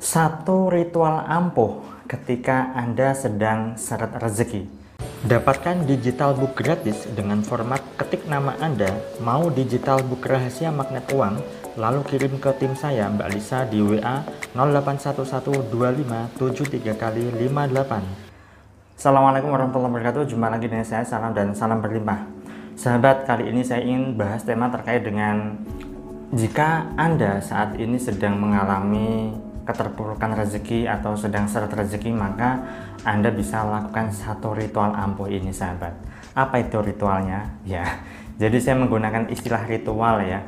Satu ritual ampuh ketika Anda sedang seret rezeki. Dapatkan digital book gratis dengan format ketik nama Anda, mau digital book rahasia magnet uang, lalu kirim ke tim saya Mbak Lisa di WA 08112573 kali 58. Assalamualaikum warahmatullahi wabarakatuh. Jumpa lagi dengan saya Salam dan salam berlimpah. Sahabat, kali ini saya ingin bahas tema terkait dengan jika Anda saat ini sedang mengalami keterpurukan rezeki atau sedang seret rezeki maka Anda bisa lakukan satu ritual ampuh ini sahabat. Apa itu ritualnya? Ya jadi saya menggunakan istilah ritual ya.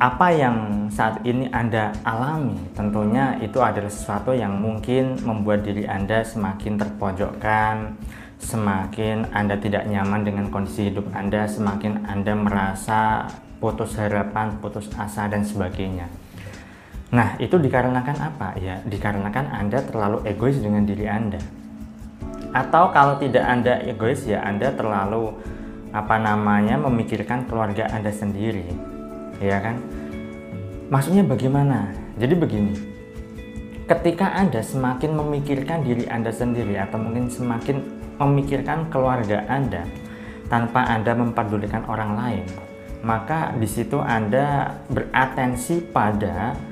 Apa yang saat ini Anda alami? Tentunya itu adalah sesuatu yang mungkin membuat diri Anda semakin terpojokkan semakin Anda tidak nyaman dengan kondisi hidup Anda semakin Anda merasa putus harapan, putus asa dan sebagainya Nah, itu dikarenakan apa? Ya, dikarenakan Anda terlalu egois dengan diri Anda. Atau kalau tidak Anda egois ya Anda terlalu apa namanya memikirkan keluarga Anda sendiri. Ya kan? Maksudnya bagaimana? Jadi begini. Ketika Anda semakin memikirkan diri Anda sendiri atau mungkin semakin memikirkan keluarga Anda tanpa Anda mempedulikan orang lain, maka di situ Anda beratensi pada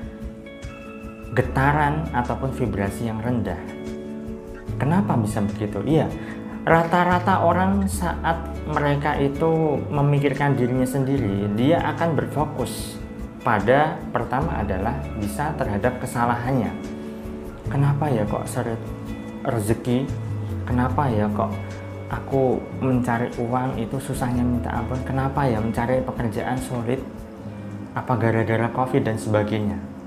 getaran ataupun vibrasi yang rendah. Kenapa bisa begitu? Iya, rata-rata orang saat mereka itu memikirkan dirinya sendiri, dia akan berfokus pada pertama adalah bisa terhadap kesalahannya. Kenapa ya kok seret rezeki? Kenapa ya kok aku mencari uang itu susahnya minta ampun? Kenapa ya mencari pekerjaan sulit? Apa gara-gara covid dan sebagainya?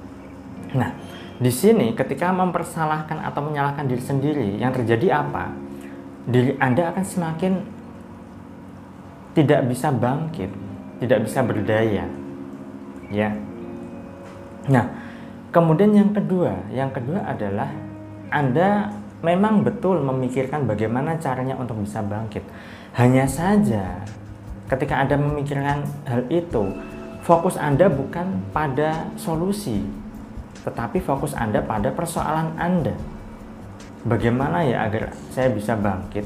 Nah, di sini ketika mempersalahkan atau menyalahkan diri sendiri, yang terjadi apa? Diri Anda akan semakin tidak bisa bangkit, tidak bisa berdaya. Ya. Nah, kemudian yang kedua, yang kedua adalah Anda memang betul memikirkan bagaimana caranya untuk bisa bangkit. Hanya saja ketika Anda memikirkan hal itu, fokus Anda bukan pada solusi, tetapi fokus Anda pada persoalan Anda. Bagaimana ya agar saya bisa bangkit?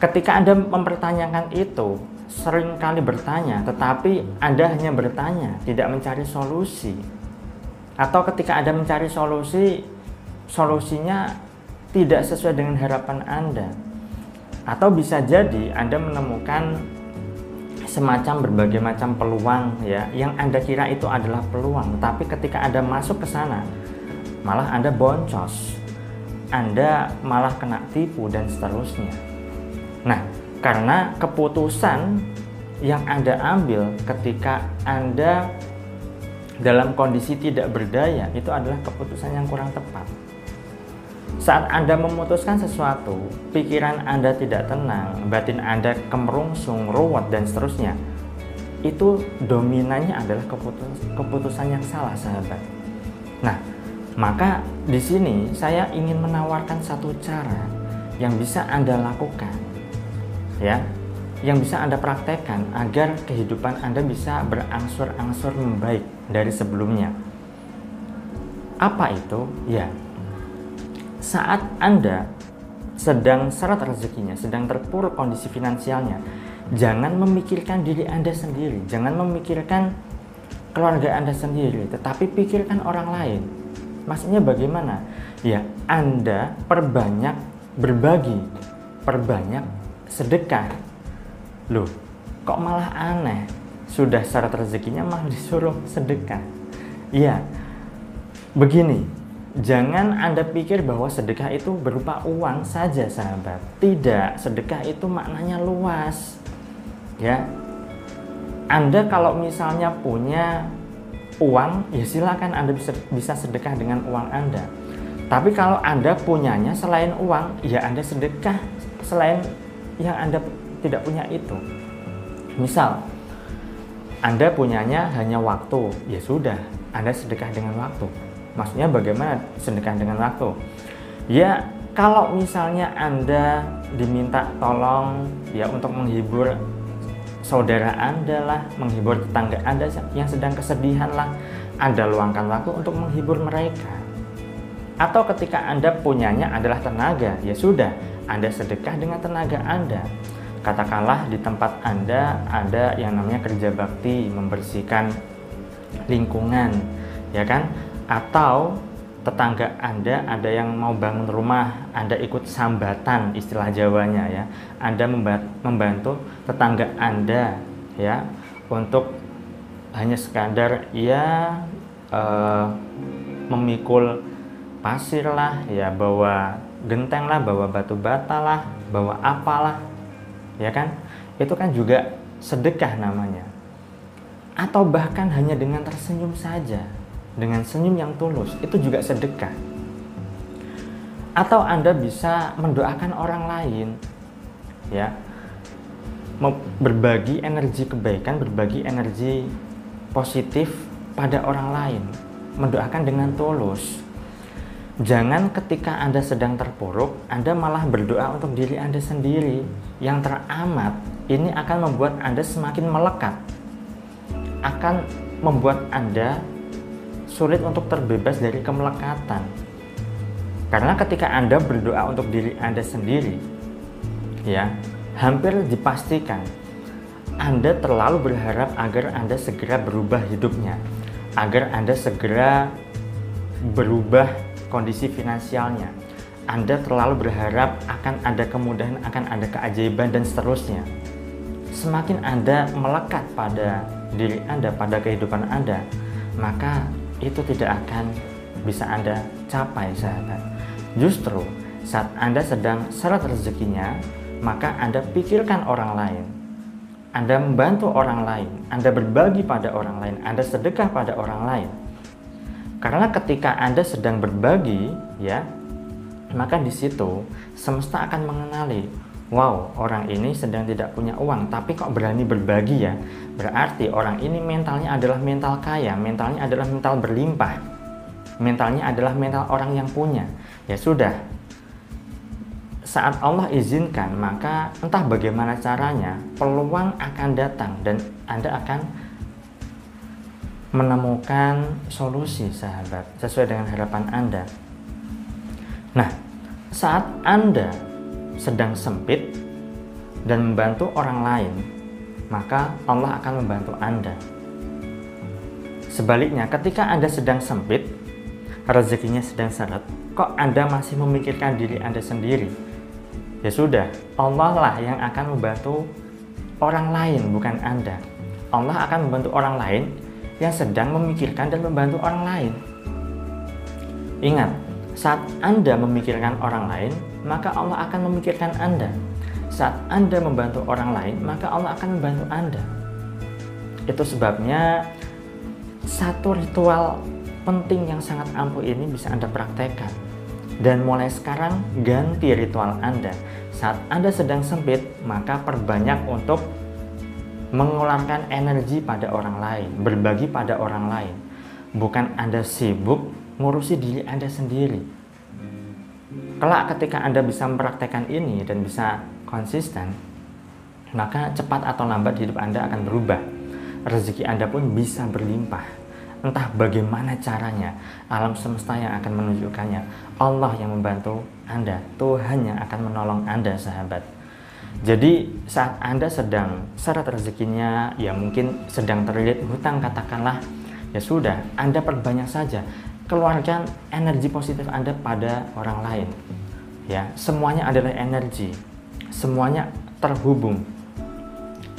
Ketika Anda mempertanyakan itu, sering kali bertanya, tetapi Anda hanya bertanya, tidak mencari solusi. Atau ketika Anda mencari solusi, solusinya tidak sesuai dengan harapan Anda. Atau bisa jadi Anda menemukan semacam berbagai macam peluang ya. Yang Anda kira itu adalah peluang tapi ketika Anda masuk ke sana malah Anda boncos. Anda malah kena tipu dan seterusnya. Nah karena keputusan yang Anda ambil ketika Anda dalam kondisi tidak berdaya itu adalah keputusan yang kurang tepat saat Anda memutuskan sesuatu, pikiran Anda tidak tenang, batin Anda kemerungsung, ruwet, dan seterusnya. Itu dominannya adalah keputus keputusan yang salah, sahabat. Nah, maka di sini saya ingin menawarkan satu cara yang bisa Anda lakukan. Ya, yang bisa Anda praktekkan agar kehidupan Anda bisa berangsur-angsur membaik dari sebelumnya. Apa itu? Ya, saat Anda sedang syarat rezekinya, sedang terpuruk kondisi finansialnya, jangan memikirkan diri Anda sendiri, jangan memikirkan keluarga Anda sendiri, tetapi pikirkan orang lain. Maksudnya bagaimana? Ya, Anda perbanyak berbagi, perbanyak sedekah. Loh, kok malah aneh? Sudah syarat rezekinya malah disuruh sedekah. Iya, begini, Jangan Anda pikir bahwa sedekah itu berupa uang saja, sahabat. Tidak, sedekah itu maknanya luas. Ya. Anda kalau misalnya punya uang, ya silakan Anda bisa sedekah dengan uang Anda. Tapi kalau Anda punyanya selain uang, ya Anda sedekah selain yang Anda tidak punya itu. Misal, Anda punyanya hanya waktu, ya sudah, Anda sedekah dengan waktu Maksudnya bagaimana sedekah dengan waktu? Ya, kalau misalnya Anda diminta tolong ya untuk menghibur saudara Anda lah, menghibur tetangga Anda yang sedang kesedihan lah, Anda luangkan waktu untuk menghibur mereka. Atau ketika Anda punyanya adalah tenaga, ya sudah, Anda sedekah dengan tenaga Anda. Katakanlah di tempat Anda ada yang namanya kerja bakti, membersihkan lingkungan, ya kan? Atau tetangga Anda ada yang mau bangun rumah, Anda ikut sambatan istilah Jawanya ya. Anda membantu tetangga Anda ya untuk hanya sekadar ya uh, memikul pasir lah, ya bawa genteng lah, bawa batu bata lah, bawa apalah. Ya kan? Itu kan juga sedekah namanya. Atau bahkan hanya dengan tersenyum saja dengan senyum yang tulus itu juga sedekah. Atau Anda bisa mendoakan orang lain ya. Berbagi energi kebaikan berbagi energi positif pada orang lain. Mendoakan dengan tulus. Jangan ketika Anda sedang terpuruk Anda malah berdoa untuk diri Anda sendiri. Yang teramat ini akan membuat Anda semakin melekat. Akan membuat Anda sulit untuk terbebas dari kemelekatan. Karena ketika Anda berdoa untuk diri Anda sendiri, ya, hampir dipastikan Anda terlalu berharap agar Anda segera berubah hidupnya, agar Anda segera berubah kondisi finansialnya. Anda terlalu berharap akan ada kemudahan, akan ada keajaiban dan seterusnya. Semakin Anda melekat pada diri Anda, pada kehidupan Anda, maka itu tidak akan bisa Anda capai sahabat. Justru saat Anda sedang syarat rezekinya, maka Anda pikirkan orang lain. Anda membantu orang lain, Anda berbagi pada orang lain, Anda sedekah pada orang lain. Karena ketika Anda sedang berbagi, ya, maka di situ semesta akan mengenali wow orang ini sedang tidak punya uang tapi kok berani berbagi ya? Berarti orang ini mentalnya adalah mental kaya mentalnya adalah mental berlimpah mentalnya adalah mental orang yang punya. Ya sudah. Saat Allah izinkan maka entah bagaimana caranya peluang akan datang dan Anda akan menemukan solusi sahabat sesuai dengan harapan Anda. Nah saat Anda sedang sempit dan membantu orang lain, maka Allah akan membantu Anda. Sebaliknya, ketika Anda sedang sempit, rezekinya sedang seret, kok Anda masih memikirkan diri Anda sendiri? Ya sudah, Allah lah yang akan membantu orang lain, bukan Anda. Allah akan membantu orang lain yang sedang memikirkan dan membantu orang lain. Ingat, saat Anda memikirkan orang lain, maka Allah akan memikirkan Anda. Saat Anda membantu orang lain, maka Allah akan membantu Anda. Itu sebabnya satu ritual penting yang sangat ampuh ini bisa Anda praktekkan. Dan mulai sekarang ganti ritual Anda. Saat Anda sedang sempit, maka perbanyak untuk mengeluarkan energi pada orang lain, berbagi pada orang lain. Bukan Anda sibuk ngurusi diri Anda sendiri kelak ketika Anda bisa mempraktekkan ini dan bisa konsisten, maka cepat atau lambat hidup Anda akan berubah. Rezeki Anda pun bisa berlimpah. Entah bagaimana caranya, alam semesta yang akan menunjukkannya. Allah yang membantu Anda, Tuhan yang akan menolong Anda, sahabat. Jadi saat Anda sedang syarat rezekinya, ya mungkin sedang terlilit hutang katakanlah, ya sudah, Anda perbanyak saja keluarkan energi positif Anda pada orang lain. Ya, semuanya adalah energi. Semuanya terhubung.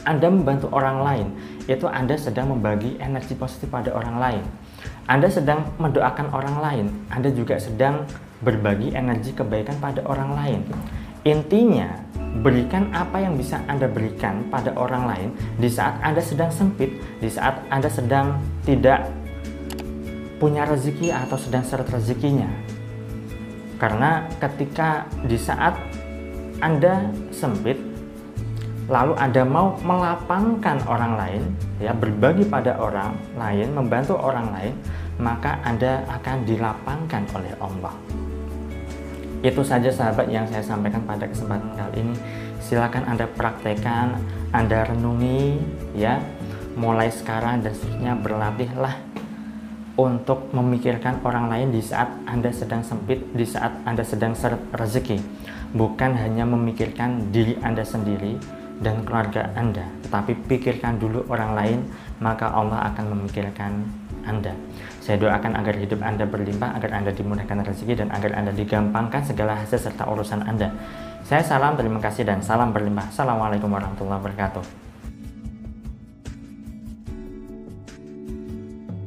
Anda membantu orang lain, itu Anda sedang membagi energi positif pada orang lain. Anda sedang mendoakan orang lain, Anda juga sedang berbagi energi kebaikan pada orang lain. Intinya, berikan apa yang bisa Anda berikan pada orang lain di saat Anda sedang sempit, di saat Anda sedang tidak punya rezeki atau sedang seret rezekinya. Karena ketika di saat Anda sempit, lalu Anda mau melapangkan orang lain, ya berbagi pada orang lain, membantu orang lain, maka Anda akan dilapangkan oleh Allah. Itu saja sahabat yang saya sampaikan pada kesempatan kali ini. Silakan Anda praktekkan, Anda renungi ya, mulai sekarang dan seterusnya berlatihlah untuk memikirkan orang lain di saat Anda sedang sempit, di saat Anda sedang seret rezeki. Bukan hanya memikirkan diri Anda sendiri dan keluarga Anda, tetapi pikirkan dulu orang lain, maka Allah akan memikirkan Anda. Saya doakan agar hidup Anda berlimpah, agar Anda dimudahkan rezeki, dan agar Anda digampangkan segala hasil serta urusan Anda. Saya salam, terima kasih, dan salam berlimpah. Assalamualaikum warahmatullahi wabarakatuh.